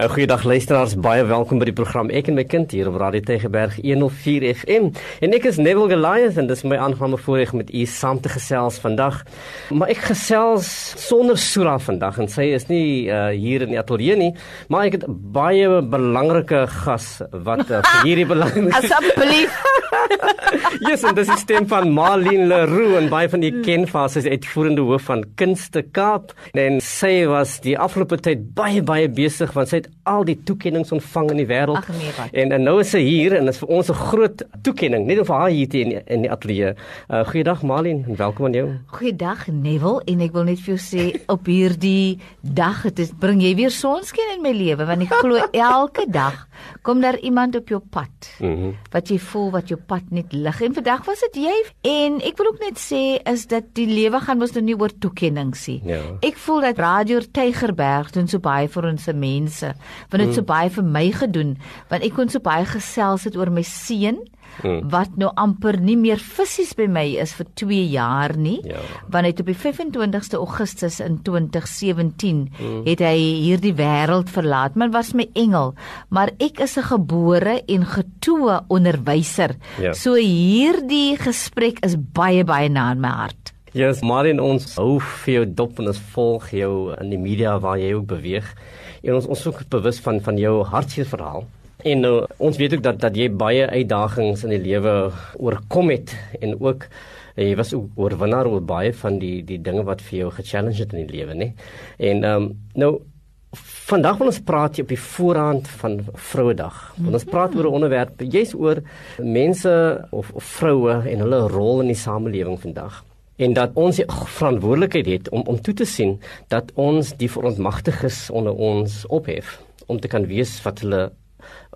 Uh, Goeiedag luisteraars, baie welkom by die program Ek en my kind hier op Radio Tegeberg 104 FM. En ek is Neville Goliath en dis my aangename voorreg met u saam te gesels vandag. Maar ek gesels sonder Sura vandag en sy is nie uh, hier in die ateljee nie, maar ek het baie belangrike gas wat uh, vir hierdie belangrike Asseblief. yes, en dis die stem van Marlene Leroux en baie van die ken vir sy uitvoerende hoof van Kunste Kaap. En sy was die afgelope tyd baie baie besig want sy het al die toekenninge ontvang in die wêreld. Nee. En, en nou is sy hier en is vir ons 'n groot toekenning, net vir haar hier te in, in die ateljee. Uh, goeiedag Marlene en welkom aan jou. Goeiedag Neville en ek wil net vir jou sê op hierdie dag dit bring jy weer sonskyn in my lewe want ek glo elke dag kom daar iemand op jou pad. Mm wat jy voel wat jou pad net lig en vandag was dit jy en ek wil ook net sê is dat die lewe gaan mos nou nie oor toekennings nie. Ja. Ek voel dat Radio Tygerberg doen so baie vir ons se mense. Want dit mm. so baie vir my gedoen want ek kon so baie gesels het oor my seun Mm. wat nou amper nie meer fisies by my is vir 2 jaar nie. Ja. Want hy het op die 25ste Augustus in 2017 mm. het hy hierdie wêreld verlaat. Maar was my engel, maar ek is 'n gebore en getoe onderwyser. Ja. So hierdie gesprek is baie baie na in my hart. Ja, yes, Marlene ons hou vir jou dop en ons volg jou in die media waar jy ook beweeg. En ons ons ook bewus van van jou hartseer verhaal. En nou, ons weet ook dat dat jy baie uitdagings in die lewe oorkom het en ook eh, jy was ook oorwinnaar oor baie van die die dinge wat vir jou ge-challenge het in die lewe, nê. En ehm um, nou vandag wil ons praat op die voorhand van Vrouedag. Want ons praat oor 'n onderwerp jy's oor mense of, of vroue en hulle rol in die samelewing vandag en dat ons verantwoordelikheid het om om toe te sien dat ons die verontmagtiges onder ons ophef om te kan wees wat hulle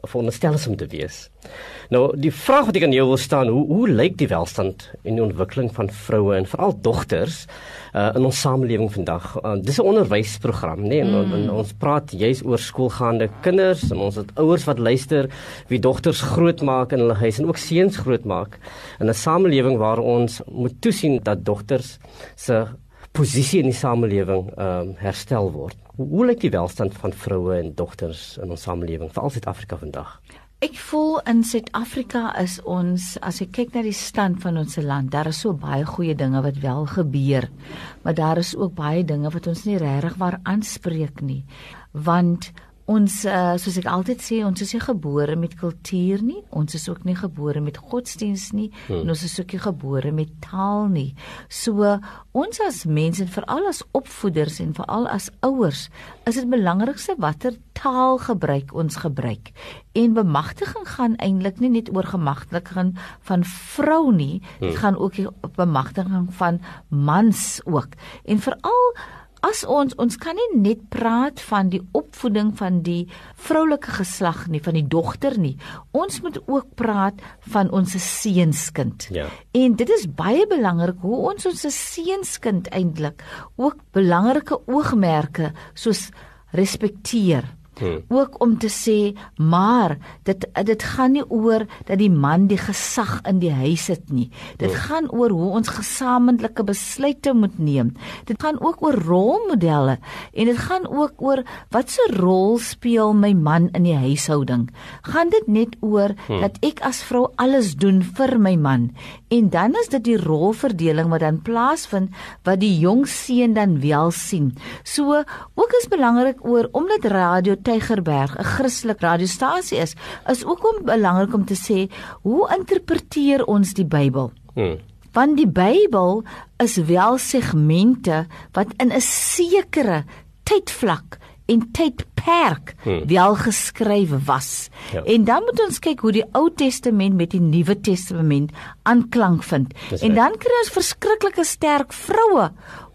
veronderstel is om te wees. Nou die vraag wat ek aan jou wil staan, hoe hoe lyk die welstand en die ontwikkeling van vroue en veral dogters uh, in ons samelewing vandag? Uh, dis 'n onderwysprogram, nê? Nee? En, en ons praat juis oor skoolgaande kinders en ons het ouers wat luister wie dogters grootmaak in hulle huis en ook seuns grootmaak in 'n samelewing waar ons moet toesien dat dogters se posisie in die samelewing ehm um, herstel word. Hoe, lyk die welstand van vroue en dogters in ons samelewing, veral Suid-Afrika vandag? Ek voel in Suid-Afrika is ons as ek kyk na die stand van ons land, daar is so baie goeie dinge wat wel gebeur, maar daar is ook baie dinge wat ons nie regtig waar aanspreek nie. Want ons uh, soos ek altyd sê, ons is nie gebore met kultuur nie, ons is ook nie gebore met godsdiens nie, hmm. en ons is ook nie gebore met taal nie. So ons as mense en veral as opvoeders en veral as ouers, is dit belangrikste watter taal gebruik ons gebruik. En bemagtiging gaan eintlik nie net oor gemagtiging van vrou nie, dit hmm. gaan ook oor bemagtiging van mans ook. En veral as ons ons kan nie net praat van die opvoeding van die vroulike geslag nie, van die dogter nie. Ons moet ook praat van ons seunskind. Ja. En dit is baie belangrik hoe ons ons seunskind eintlik ook belangrike oogmerke soos respekteer Hmm. Ook om te sê, maar dit dit gaan nie oor dat die man die gesag in die huis het nie. Dit hmm. gaan oor hoe ons gesamentlike besluite moet neem. Dit gaan ook oor rolmodelle en dit gaan ook oor wat se rol speel my man in die huishouding. Gaan dit net oor hmm. dat ek as vrou alles doen vir my man en dan is dit die rolverdeling wat dan plaasvind wat die jong seun dan wel sien. So ook is belangrik oor omdat radio Tygerberg 'n Christelike radiostasie is, is ook om belangrik om te sê hoe interpreteer ons die Bybel? Hmm. Want die Bybel is wel segmente wat in 'n sekere tydvlak en tydperk hmm. wel geskryf was. Ja. En dan moet ons kyk hoe die Ou Testament met die Nuwe Testament aanklank vind. En dan kry ons verskriklike sterk vroue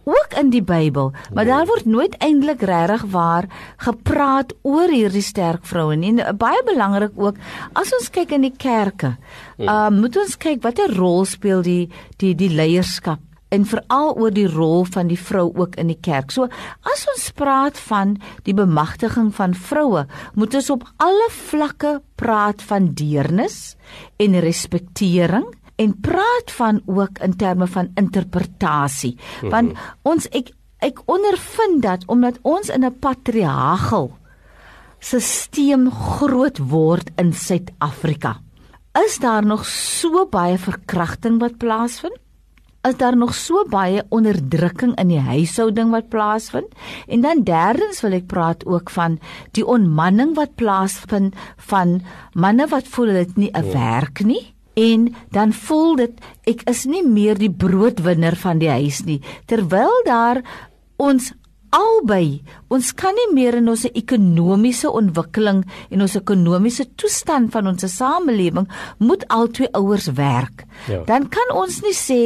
ook in die Bybel, maar daar word nooit eintlik regtig waar gepraat oor hierdie sterk vroue nie. En baie belangrik ook as ons kyk in die kerke, uh, moet ons kyk watter rol speel die die die leierskap en veral oor die rol van die vrou ook in die kerk. So as ons praat van die bemagtiging van vroue, moet ons op alle vlakke praat van deernis en respektering en praat van ook in terme van interpretasie. -hmm. Want ons ek ek ondervind dat omdat ons in 'n patriargale stelsel groot word in Suid-Afrika, is daar nog so baie verkrachting wat plaasvind? Is daar nog so baie onderdrukking in die huishouding wat plaasvind? En dan derdens wil ek praat ook van die onmanning wat plaasvind van manne wat voel dit nie 'n ja. werk nie en dan voel dit ek is nie meer die broodwinner van die huis nie terwyl daar ons albei ons kan nie meer in ons ekonomiese ontwikkeling en ons ekonomiese toestand van ons samelewing moet albei ouers werk. Ja. Dan kan ons nie sê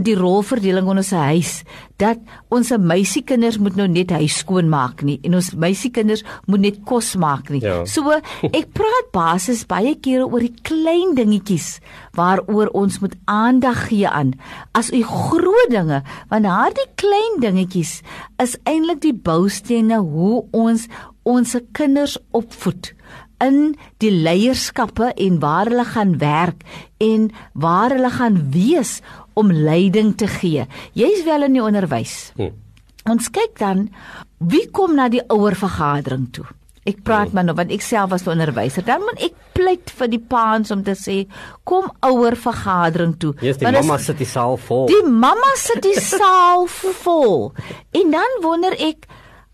die rolverdeling in ons huis dat ons meisiekinders moet nou net huis skoon maak nie en ons meisiekinders moet net kos maak nie. Ja. So ek praat basies baie kere oor die klein dingetjies waaroor ons moet aandag gee aan as u groot dinge want daardie klein dingetjies is eintlik die boustene hoe ons ons kinders opvoed in die leierskappe en waar hulle gaan werk en waar hulle gaan wees om leiding te gee. Jy's wel in die onderwys. Hm. Ons kyk dan wie kom na die ouer vergadering toe. Ek praat hm. maar nou want ek self was 'n onderwyser. Dan moet ek pleit vir die paans om te sê kom ouer vergadering toe. Yes, die mamma sit die saal vol. Die mamma sit die saal vol. En dan wonder ek,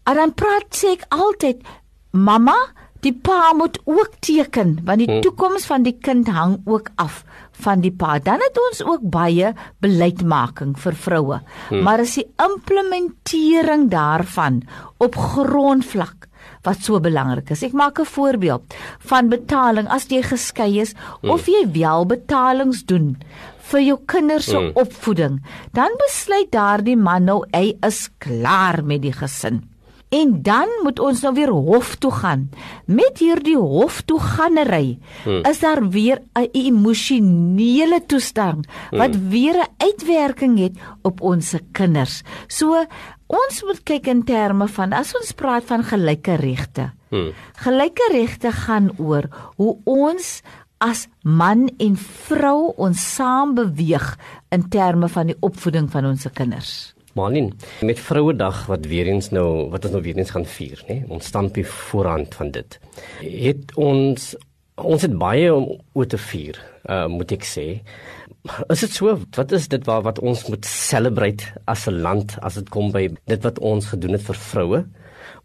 dan praat sê ek altyd mamma Die pa moet ook teken want die hmm. toekoms van die kind hang ook af van die pa. Dan het ons ook baie beleidsmaking vir vroue. Hmm. Maar is die implementering daarvan op grondvlak wat so belangrik is. Ek maak 'n voorbeeld van betaling as jy geskei is hmm. of jy wel betalings doen vir jou kinders se hmm. opvoeding. Dan besluit daardie man nou hy is klaar met die gesin. En dan moet ons nou weer hof toe gaan. Met hierdie hof toe gaanery hmm. is daar weer 'n emosionele toestand wat hmm. weer 'n uitwerking het op ons kinders. So ons moet kyk in terme van as ons praat van gelyke regte. Hmm. Gelyke regte gaan oor hoe ons as man en vrou ons saam beweeg in terme van die opvoeding van ons kinders. Malin, met Vrouedag wat weer eens nou wat ons nou weer eens gaan vier, nê? Ons stampie voorhand van dit. Het ons ons het baie om oor te vier, uh, moet ek sê. Is dit so wat is dit waar wat ons moet celebrate as 'n land as dit kom by dit wat ons gedoen het vir vroue?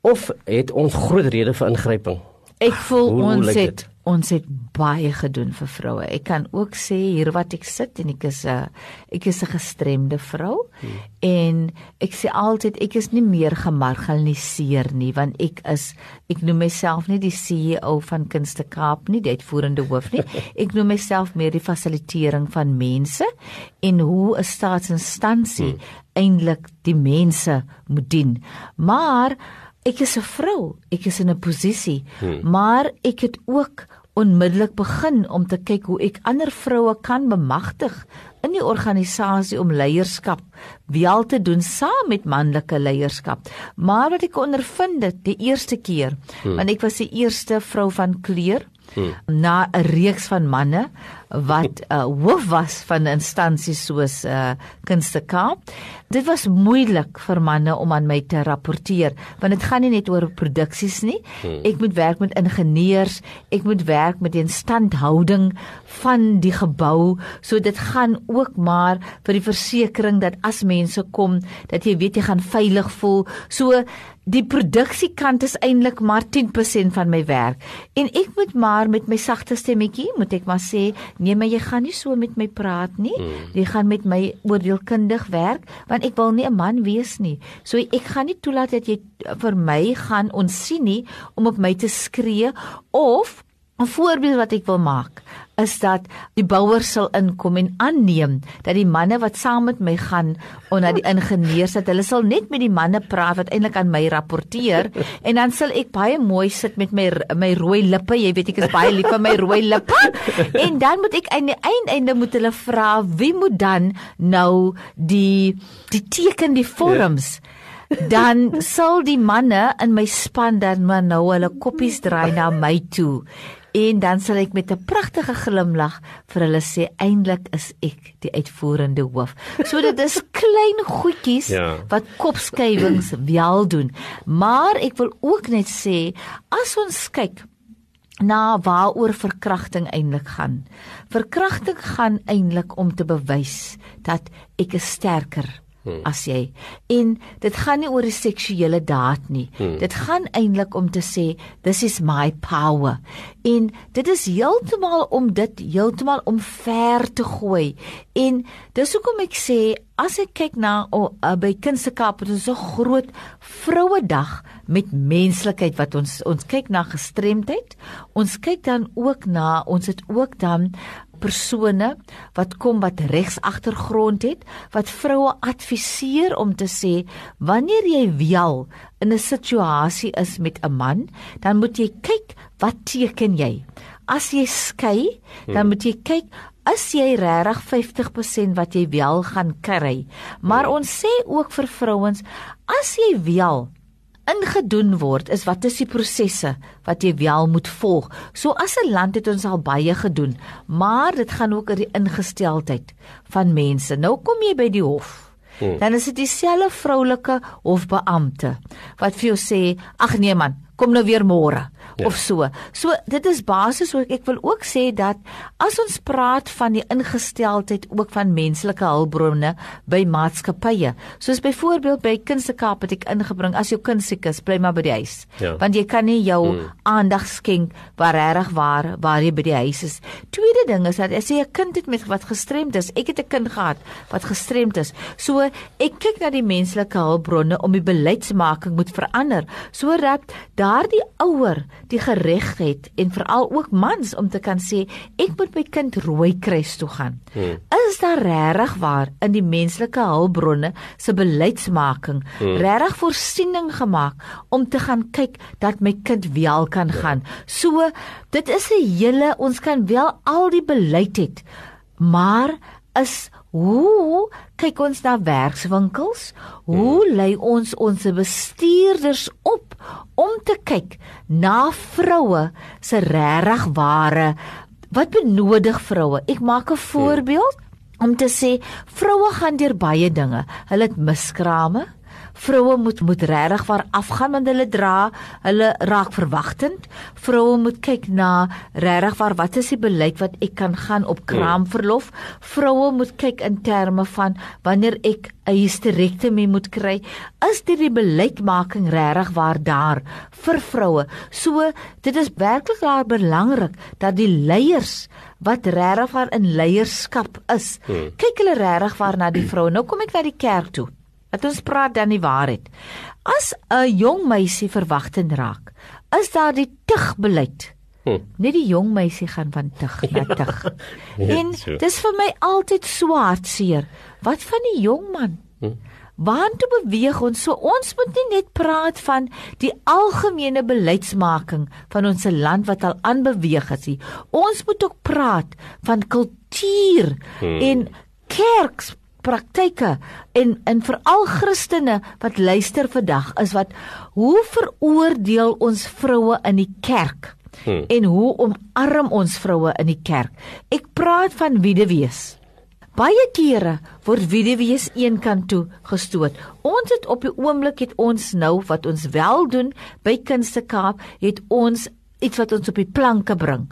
Of het ons groot rede vir ingryping? Ek voel Hoe ons het ons het baie gedoen vir vroue. Ek kan ook sê hier wat ek sit en ek is 'n ek is 'n gestremde vrou hmm. en ek sê altyd ek is nie meer gemarginaliseer nie want ek is ek noem myself nie die CEO van Kunste Kaap nie, die uitvoerende hoof nie. Ek noem myself meer die fasilitering van mense en hoe 'n staatsinstansie hmm. eintlik die mense moet dien. Maar ek is 'n vrou, ek is in 'n posisie, hmm. maar ek het ook onmiddellik begin om te kyk hoe ek ander vroue kan bemagtig in die organisasie om leierskap wel te doen saam met manlike leierskap. Maar wat ek ondervind het die eerste keer, hmm. want ek was die eerste vrou van kleur hmm. na 'n reeks van manne wat uh, hoof was van instansies soos uh, Kunste Kaap. Dit was moeilik vir manne om aan my te rapporteer want dit gaan nie net oor produksies nie. Hmm. Ek moet werk met ingenieurs, ek moet werk met die instandhouding van die gebou. So dit gaan ook maar vir die versekering dat as mense kom, dat jy weet jy gaan veilig voel. So die produksiekant is eintlik maar 10% van my werk. En ek moet maar met my sagte stemmetjie, moet ek maar sê, nee, maar jy gaan nie so met my praat nie. Hmm. Jy gaan met my oordeelkundig werk, want ek wil nie 'n man wees nie. So ek gaan nie toelaat dat jy vir my gaan onsien nie om op my te skree of 'n voorbeeld wat ek wil maak is dat die bouers sal inkom en aanneem dat die manne wat saam met my gaan na die ingenieurs dat hulle sal net met die manne praat wat eintlik aan my rapporteer en dan sal ek baie mooi sit met my my rooi lippe jy weet ek is baie lief vir my rooi lippe. En dan moet ek aan die einde moet hulle vra wie moet dan nou die die teken die vorms. Dan sal die manne in my span dan maar nou hulle koppies draai na my toe En dan sal ek met 'n pragtige glimlag vir hulle sê eintlik is ek die uitvoerende hoof. So dit is klein goedjies Ja. wat kopskuiwings wel doen. Maar ek wil ook net sê as ons kyk na waaroor verkrachting eintlik gaan. Verkrachting gaan eintlik om te bewys dat ek is sterker hmm. as jy. En dit gaan nie oor die seksuele daad nie. Hmm. Dit gaan eintlik om te sê this is my power. En dit is heeltemal om dit heeltemal omver te gooi. En dis hoekom ek sê as ek kyk na oh, uh, by Kunstekaap het ons 'n groot Vrouedag met menslikheid wat ons ons kyk na gestremdheid. Ons kyk dan ook na ons het ook dan persone wat kom wat regs agtergrond het wat vroue adviseer om te sê wanneer jy wel in 'n situasie is met 'n man dan moet jy kyk wat teken jy? As jy skei dan moet jy kyk As jy regtig 50% wat jy wel gaan kry. Maar ons sê ook vir vrouens, as jy wel ingedoen word is wat is die prosesse wat jy wel moet volg. So as 'n land het ons al baie gedoen, maar dit gaan ook oor die ingesteldheid van mense. Nou kom jy by die hof. Hmm. Dan is dit dieselfde vroulike hofbeampte wat vir jou sê, "Ag nee man, kom nou weer môre." Ja. of so. So dit is basies hoe ek wil ook sê dat as ons praat van die ingesteldheid ook van menslike hulpbronne by maatskappye, soos byvoorbeeld by Kunstekaap het ek ingebring as jou kind siek is, bly maar by die huis. Ja. Want jy kan nie jou hmm. aandag skenk waar reg waar waar jy by die huis is. Tweede ding is dat as jy 'n kind het met wat gestremd is, ek het 'n kind gehad wat gestremd is. So ek kyk na die menslike hulpbronne om die beleidsmaking moet verander sodat daardie ouer die gereg het en veral ook mans om te kan sê ek moet my kind rooi kruis toe gaan. Hmm. Is daar regtig waar in die menslike hulpbronne se beleidsmaking hmm. regtig voorsiening gemaak om te gaan kyk dat my kind wel kan ja. gaan. So dit is 'n hele ons kan wel al die beleid het, maar is hoe kyk ons na werkswinkels? Hoe hmm. lei ons ons bestuurders op om te kyk na vroue se regtig ware wat benodig vroue? Ek maak 'n voorbeeld hmm. om te sê vroue gaan deur baie dinge. Hulle het miskrame, Vroue moet moet regtig waar afgaan met hulle dra, hulle raak verwagtend. Vroue moet kyk na regtig waar wat is die beleid wat ek kan gaan op kraamverlof. Vroue moet kyk in terme van wanneer ek 'n hysterektomie moet kry, is dit die beleidsmaking regtig waar daar vir vroue. So dit is werklik daar belangrik dat die leiers wat regtig waar in leierskap is, hmm. kyk hulle regtig waar na die vroue. Nou kom ek na die kerk toe. Dat ons praat dan die waarheid. As 'n jong meisie verwagtend raak, is daar die tugbeleid. Hm. Net die jong meisie gaan van tug na tug. en dis vir my altyd so hartseer. Wat van die jong man? Hm. Waartoe beweeg ons? So ons moet nie net praat van die algemene beleidsmaking van ons land wat al aanbeweeg is nie. Ons moet ook praat van kultuur hmm. en kerks praktyke en en veral Christene wat luister vandag is wat hoe veroordeel ons vroue in die kerk? Hmm. en hoe omarm ons vroue in die kerk? Ek praat van weduwees. Baie kere word weduwees een kant toe gestoot. Ons het op die oomblik het ons nou wat ons wel doen by Kunste Kaap het ons iets wat ons op die planke bring.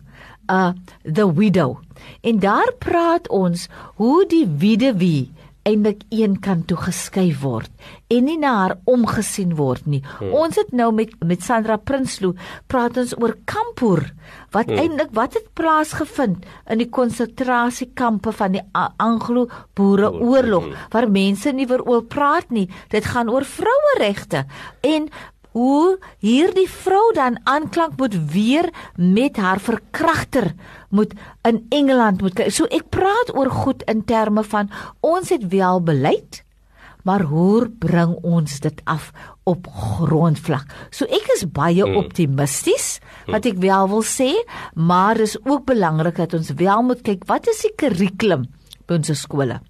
Uh the widow. En daar praat ons hoe die weduwee eintlik een kant toe geskuif word en nie na haar omgesien word nie. Hmm. Ons het nou met met Sandra Prinsloo praat ons oor Kampoer wat hmm. eintlik wat het plaasgevind in die konsentrasiekampe van die Anglo-Boereoorlog hmm. waar mense nie oor praat nie. Dit gaan oor vroueregte en hoe hierdie vrou dan aanklank moet weer met haar verkragter moet in Engeland moet so ek praat oor goed in terme van ons het wel beleid maar hoe bring ons dit af op grondvlak? So ek is baie hmm. optimisties wat ek wel wil sê maar dis ook belangrik dat ons wel moet kyk wat is die kurrikulum by ons skole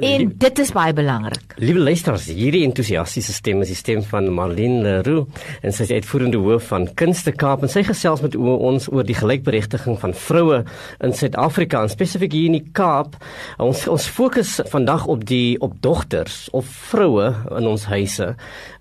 En dit is baie belangrik. Liewe luisters, hierdie entoesiastiese stem is die stem van Marlene Leroux en sy is uitvoerende hoof van Kunste Kaap en sy gesels met ons oor die gelykberechtiging van vroue in Suid-Afrika en spesifiek hier in die Kaap. Ons ons fokus vandag op die op dogters of vroue in ons huise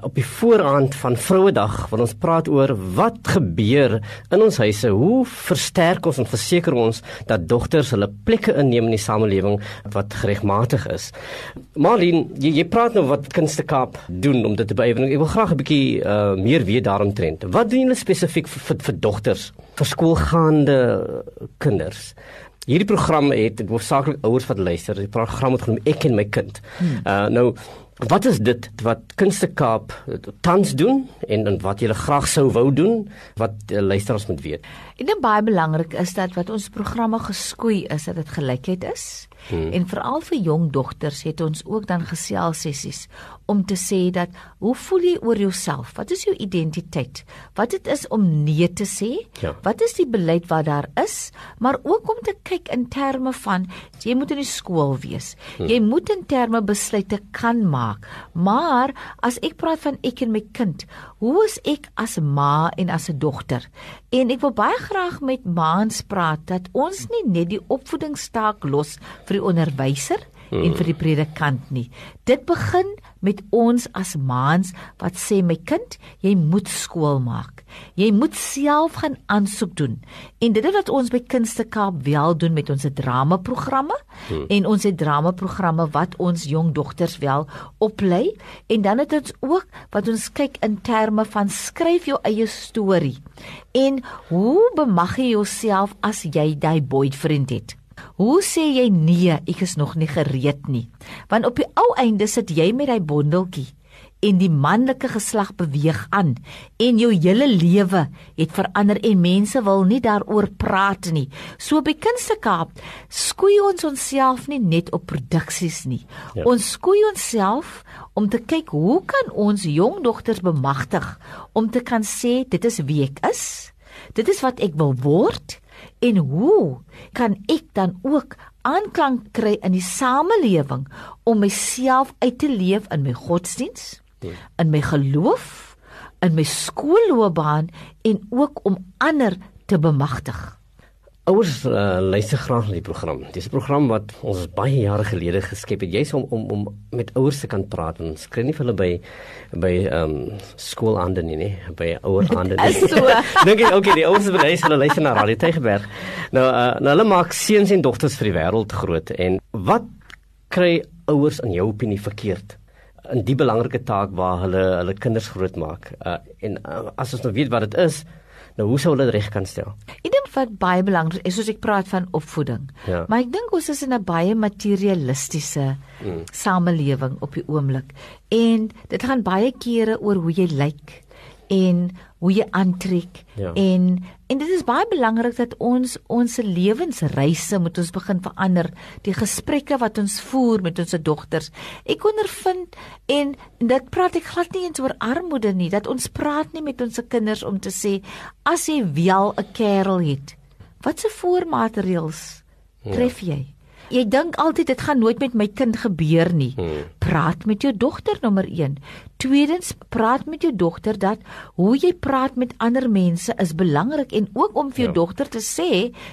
op die vooraand van Vrouedag want ons praat oor wat gebeur in ons huise, hoe versterk ons en verseker ons dat dogters hulle plekke inneem in die samelewing wat geregmatig is is. Marlene, jy, jy praat nou wat Kunste Kaap doen om dit te beëwen. Ek wil graag 'n bietjie uh, meer weet daaromtrent. Wat doen julle spesifiek vir, vir vir dogters, vir skoolgaande kinders? Hierdie program het hoofsaaklik ouers wat luister. Die program het genoem Ek en my kind. Hmm. Uh nou Wat is dit wat Kunste Kaap tans doen en en wat jy graag sou wou doen wat uh, luisteraars moet weet? Ek dink baie belangrik is dat wat ons programme geskoei is dat dit gelykheid is. Hmm. En veral vir jong dogters het ons ook dan gesels sessies om te sê dat hoe voel jy oor jouself? Wat is jou identiteit? Wat dit is om nee te sê? Ja. Wat is die beleid wat daar is? Maar ook om te kyk in terme van jy moet in die skool wees. Hmm. Jy moet in terme besluite kan maak. Maar as ek praat van ek en my kind, hoe is ek as ma en as 'n dogter? En ek wil baie graag met maans praat dat ons nie net die opvoedingstaak los vir die onderwyser hmm. en vir die predikant nie. Dit begin met ons as maans wat sê my kind, jy moet skool maak. Jy moet self gaan aansoek doen. En dit is wat ons by Kunste Kaap wel doen met ons dramaprogramme hmm. en ons dramaprogramme wat ons jong dogters wel oplei en dan het ons ook wat ons kyk in terme van skryf jou eie storie. En hoe bemag jy jouself as jy daai boyfriend het? Hoe sê jy nee, ek is nog nie gereed nie? Want op die ou einde sit jy met daai bondeltjie en die manlike geslag beweeg aan en jou hele lewe het verander en mense wil nie daaroor praat nie. So by Kunste Kaap skoei ons onsself nie net op produksies nie. Ja. Ons skoei onsself om te kyk hoe kan ons jong dogters bemagtig om te kan sê dit is wie ek is. Dit is wat ek wil word en hoe kan ek dan ook aanklank kry in die samelewing om myself uit te leef in my godsdiens, ja. in my geloof, in my skoolloopbaan en ook om ander te bemagtig. Ouers uh, luister graag na die program. Dis 'n program wat ons baie jare gelede geskep het. Jy's om om om met ouers te kan praat en skry nie vir hulle by by ehm um, skoolaande nie, nie, by oueraande nie. So. Dink ek okay, die ouers wil hê hulle luister na Radio Tygerberg. Nou uh, nou hulle maak seuns en dogters vir die wêreld groot en wat kry ouers in jou opinie verkeerd? in die belangrike taak waar hulle hulle kinders grootmaak. Uh, en uh, as ons nou weet wat dit is, Nou hoe sou hulle dit reg kan stel? Ek dink wat baie belangrik is, soos ek praat van opvoeding. Ja. Maar ek dink ons is in 'n baie materialistiese mm. samelewing op die oomblik. En dit gaan baie kere oor hoe jy lyk. En hoe jy aantrek ja. en en dit is baie belangrik dat ons ons lewensreise moet ons begin verander die gesprekke wat ons voer met ons dogters ek ondervind en dit praat ek glad nie eens oor armoede nie dat ons praat nie met ons kinders om te sê as jy wel 'n kerel het watse voormaatreëls ja. tref jy ja. Jy dink altyd dit gaan nooit met my kind gebeur nie. Hmm. Praat met jou dogter nommer 1. Tweedens, praat met jou dogter dat hoe jy praat met ander mense is belangrik en ook om vir jou ja. dogter te sê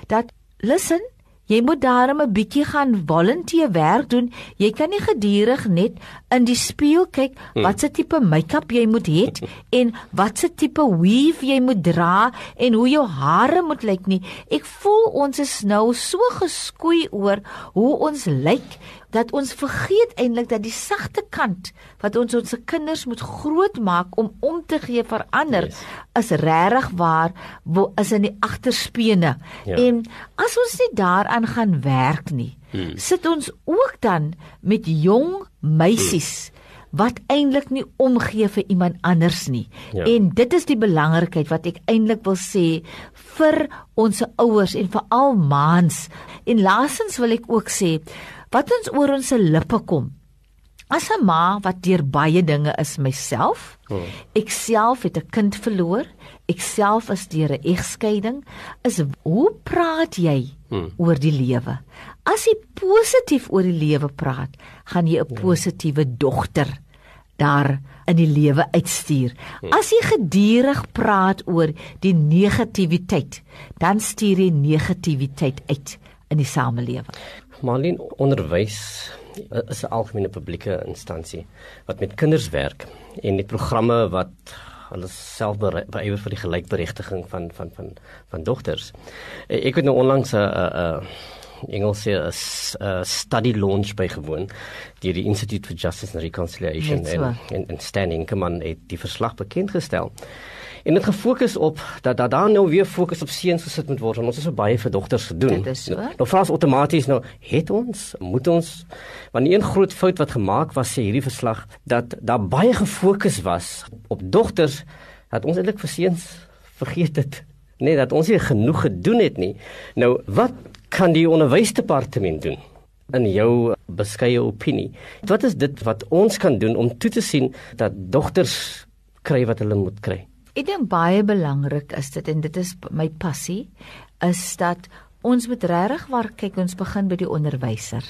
dat listen Jy moet daarom 'n bietjie gaan volunteer werk doen. Jy kan nie gedurig net in die spieël kyk hmm. wat se tipe make-up jy moet hê en wat se tipe weave jy moet dra en hoe jou hare moet lyk nie. Ek voel ons is nou so geskoei oor hoe ons lyk dat ons vergeet eintlik dat die sagte kant wat ons ons kinders moet grootmaak om om te gee vir ander yes. is regtig waar wo is in die agterspene. Ja. En as ons nie daaraan gaan werk nie, hmm. sit ons ook dan met jong meisies hmm wat eintlik nie omgee vir iemand anders nie. Ja. En dit is die belangrikheid wat ek eintlik wil sê vir ons ouers en vir al maans. En laasens wil ek ook sê, wat ons oor ons lippe kom As 'n ma wat deur baie dinge is myself. Hmm. Ek self het 'n kind verloor. Ek self is deur 'n egskeiding. Is hoe praat jy hmm. oor die lewe? As jy positief oor die lewe praat, gaan jy 'n positiewe dogter daar in die lewe uitstuur. As jy gedurig praat oor die negativiteit, dan stuur jy negativiteit uit in die samelewing. Marlene onderwys is 'n algemene publieke instansie wat met kinders werk en die programme wat hulle self beywer vir die gelykberigting van van van van dogters. Ek het nou onlangs 'n 'n Engels sê 'n study launch bygewoon deur die Institute for Justice and Reconciliation en en en Standing Command het die verslag bekend gestel. En dit gefokus op dat dat daar nou weer fokus op seuns gesit moet word. Ons is so baie vir dogters gedoen. So. Nou, nou vra ons outomaties nou het ons moet ons want een groot fout wat gemaak was sê hierdie verslag dat daar baie gefokus was op dogters dat ons eintlik vir seuns vergeet het. Nee, dat ons nie genoeg gedoen het nie. Nou, wat kan die onderwysdepartement doen? In jou beskeie opinie, wat is dit wat ons kan doen om toe te sien dat dogters kry wat hulle moet kry? Ek dink baie belangrik is dit en dit is my passie is dat ons moet regtig waar kyk ons begin by die onderwyser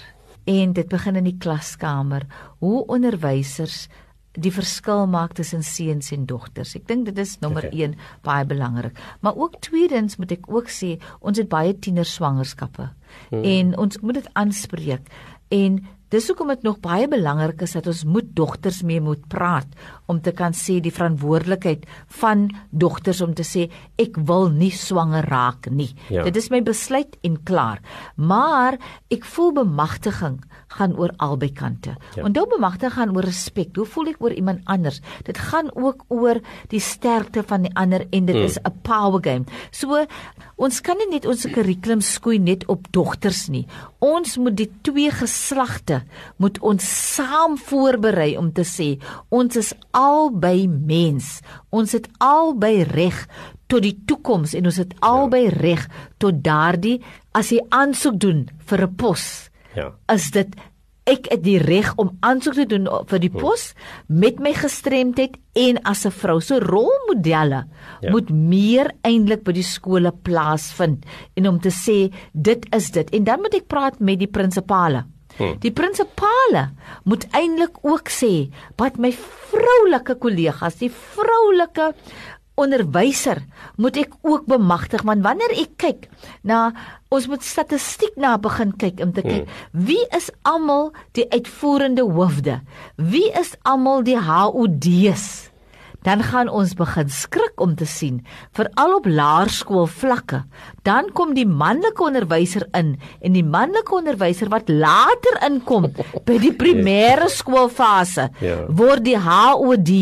en dit begin in die klaskamer hoe onderwysers die verskil maak tussen seuns en dogters. Ek dink dit is nommer okay. 1 baie belangrik. Maar ook tweedens moet ek ook sê ons het baie tiener swangerskappe hmm. en ons moet dit aanspreek en Dis hoekom dit nog baie belangrik is dat ons moet dogters mee moet praat om te kan sê die verantwoordelikheid van dogters om te sê ek wil nie swanger raak nie. Ja. Dit is my besluit en klaar. Maar ek voel bemagtiging gaan oor albei kante. Ja. Onthou bemagtiging gaan oor respek. Hoe voel ek oor iemand anders? Dit gaan ook oor die sterkte van die ander en dit hmm. is 'n power game. So ons kan nie net ons kurrikulum skoei net op dogters nie. Ons moet die twee geslagte moet ons saam voorberei om te sê ons is albei mens. Ons het albei reg tot die toekoms en ons het ja. albei reg tot daardie as jy aansoek doen vir 'n pos. Ja. Is dit ek het die reg om aansoek te doen vir die hm. pos met my gestremdheid en as 'n vrou. So rolmodelle ja. moet meer eintlik by die skole plaasvind en om te sê dit is dit. En dan moet ek praat met die prinsipale. Hmm. Die prinsipale moet eintlik ook sê wat my vroulike kollegas, die vroulike onderwyser moet ek ook bemagtig want wanneer ek kyk na ons moet statistiek na begin kyk om te kyk hmm. wie is almal die uitvoerende hoofde wie is almal die HOD's dan gaan ons begin skrik om te sien veral op laerskool vlakke dan kom die manlike onderwyser in en die manlike onderwyser wat later inkom by die primêre skoolfase ja. word die HOD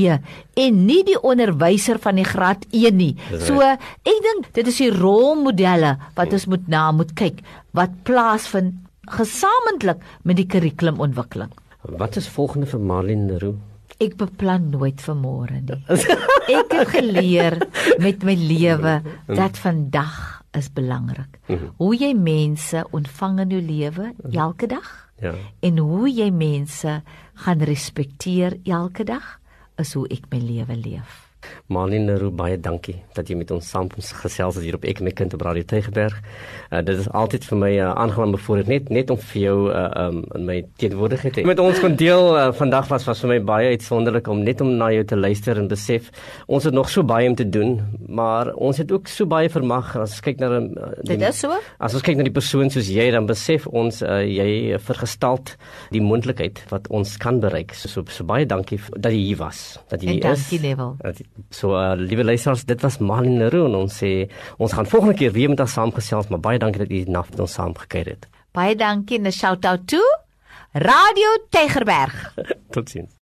en nie die onderwyser van die graad 1 nie. So ek dink dit is die rolmodelle wat ons moet na moet kyk wat plaasvind gesamentlik met die kurrikulumontwikkeling wat is volgende vir Marlene Leroux Ek beplan nooit vir môre nie. Ek het geleer met my lewe dat vandag is belangrik. Mhm. Hoe jy mense ontvang in jou lewe elke dag? Ja. En hoe jy mense gaan respekteer elke dag is hoe ek my lewe leef. Marlene Leroux baie dankie dat jy met ons saam gesels het hier op Ek en my kind op Radio Tygerberg. Uh, dit is altyd vir my 'n uh, aangename voorreg net net om vir jou uh, um, in my teenwoordigheid met ons kon deel uh, vandag was was vir my baie uitsonderlik om net om na jou te luister en besef ons het nog so baie om te doen, maar ons het ook so baie vermag as ons kyk na die, Dit is so. As ons kyk na die persoon soos jy dan besef ons uh, jy vergestalt die moontlikheid wat ons kan bereik. So, so, so baie dankie dat jy hier was. Dat jy en is. Dankie So uh, liewe luisteraars, dit was Malin Leroux en ons sê ons gaan volgende keer weer met haar saamgesels, maar baie dankie dat u na ons saamgekyk het. Baie dankie en 'n shout out toe Radio Tegerberg. Totsiens.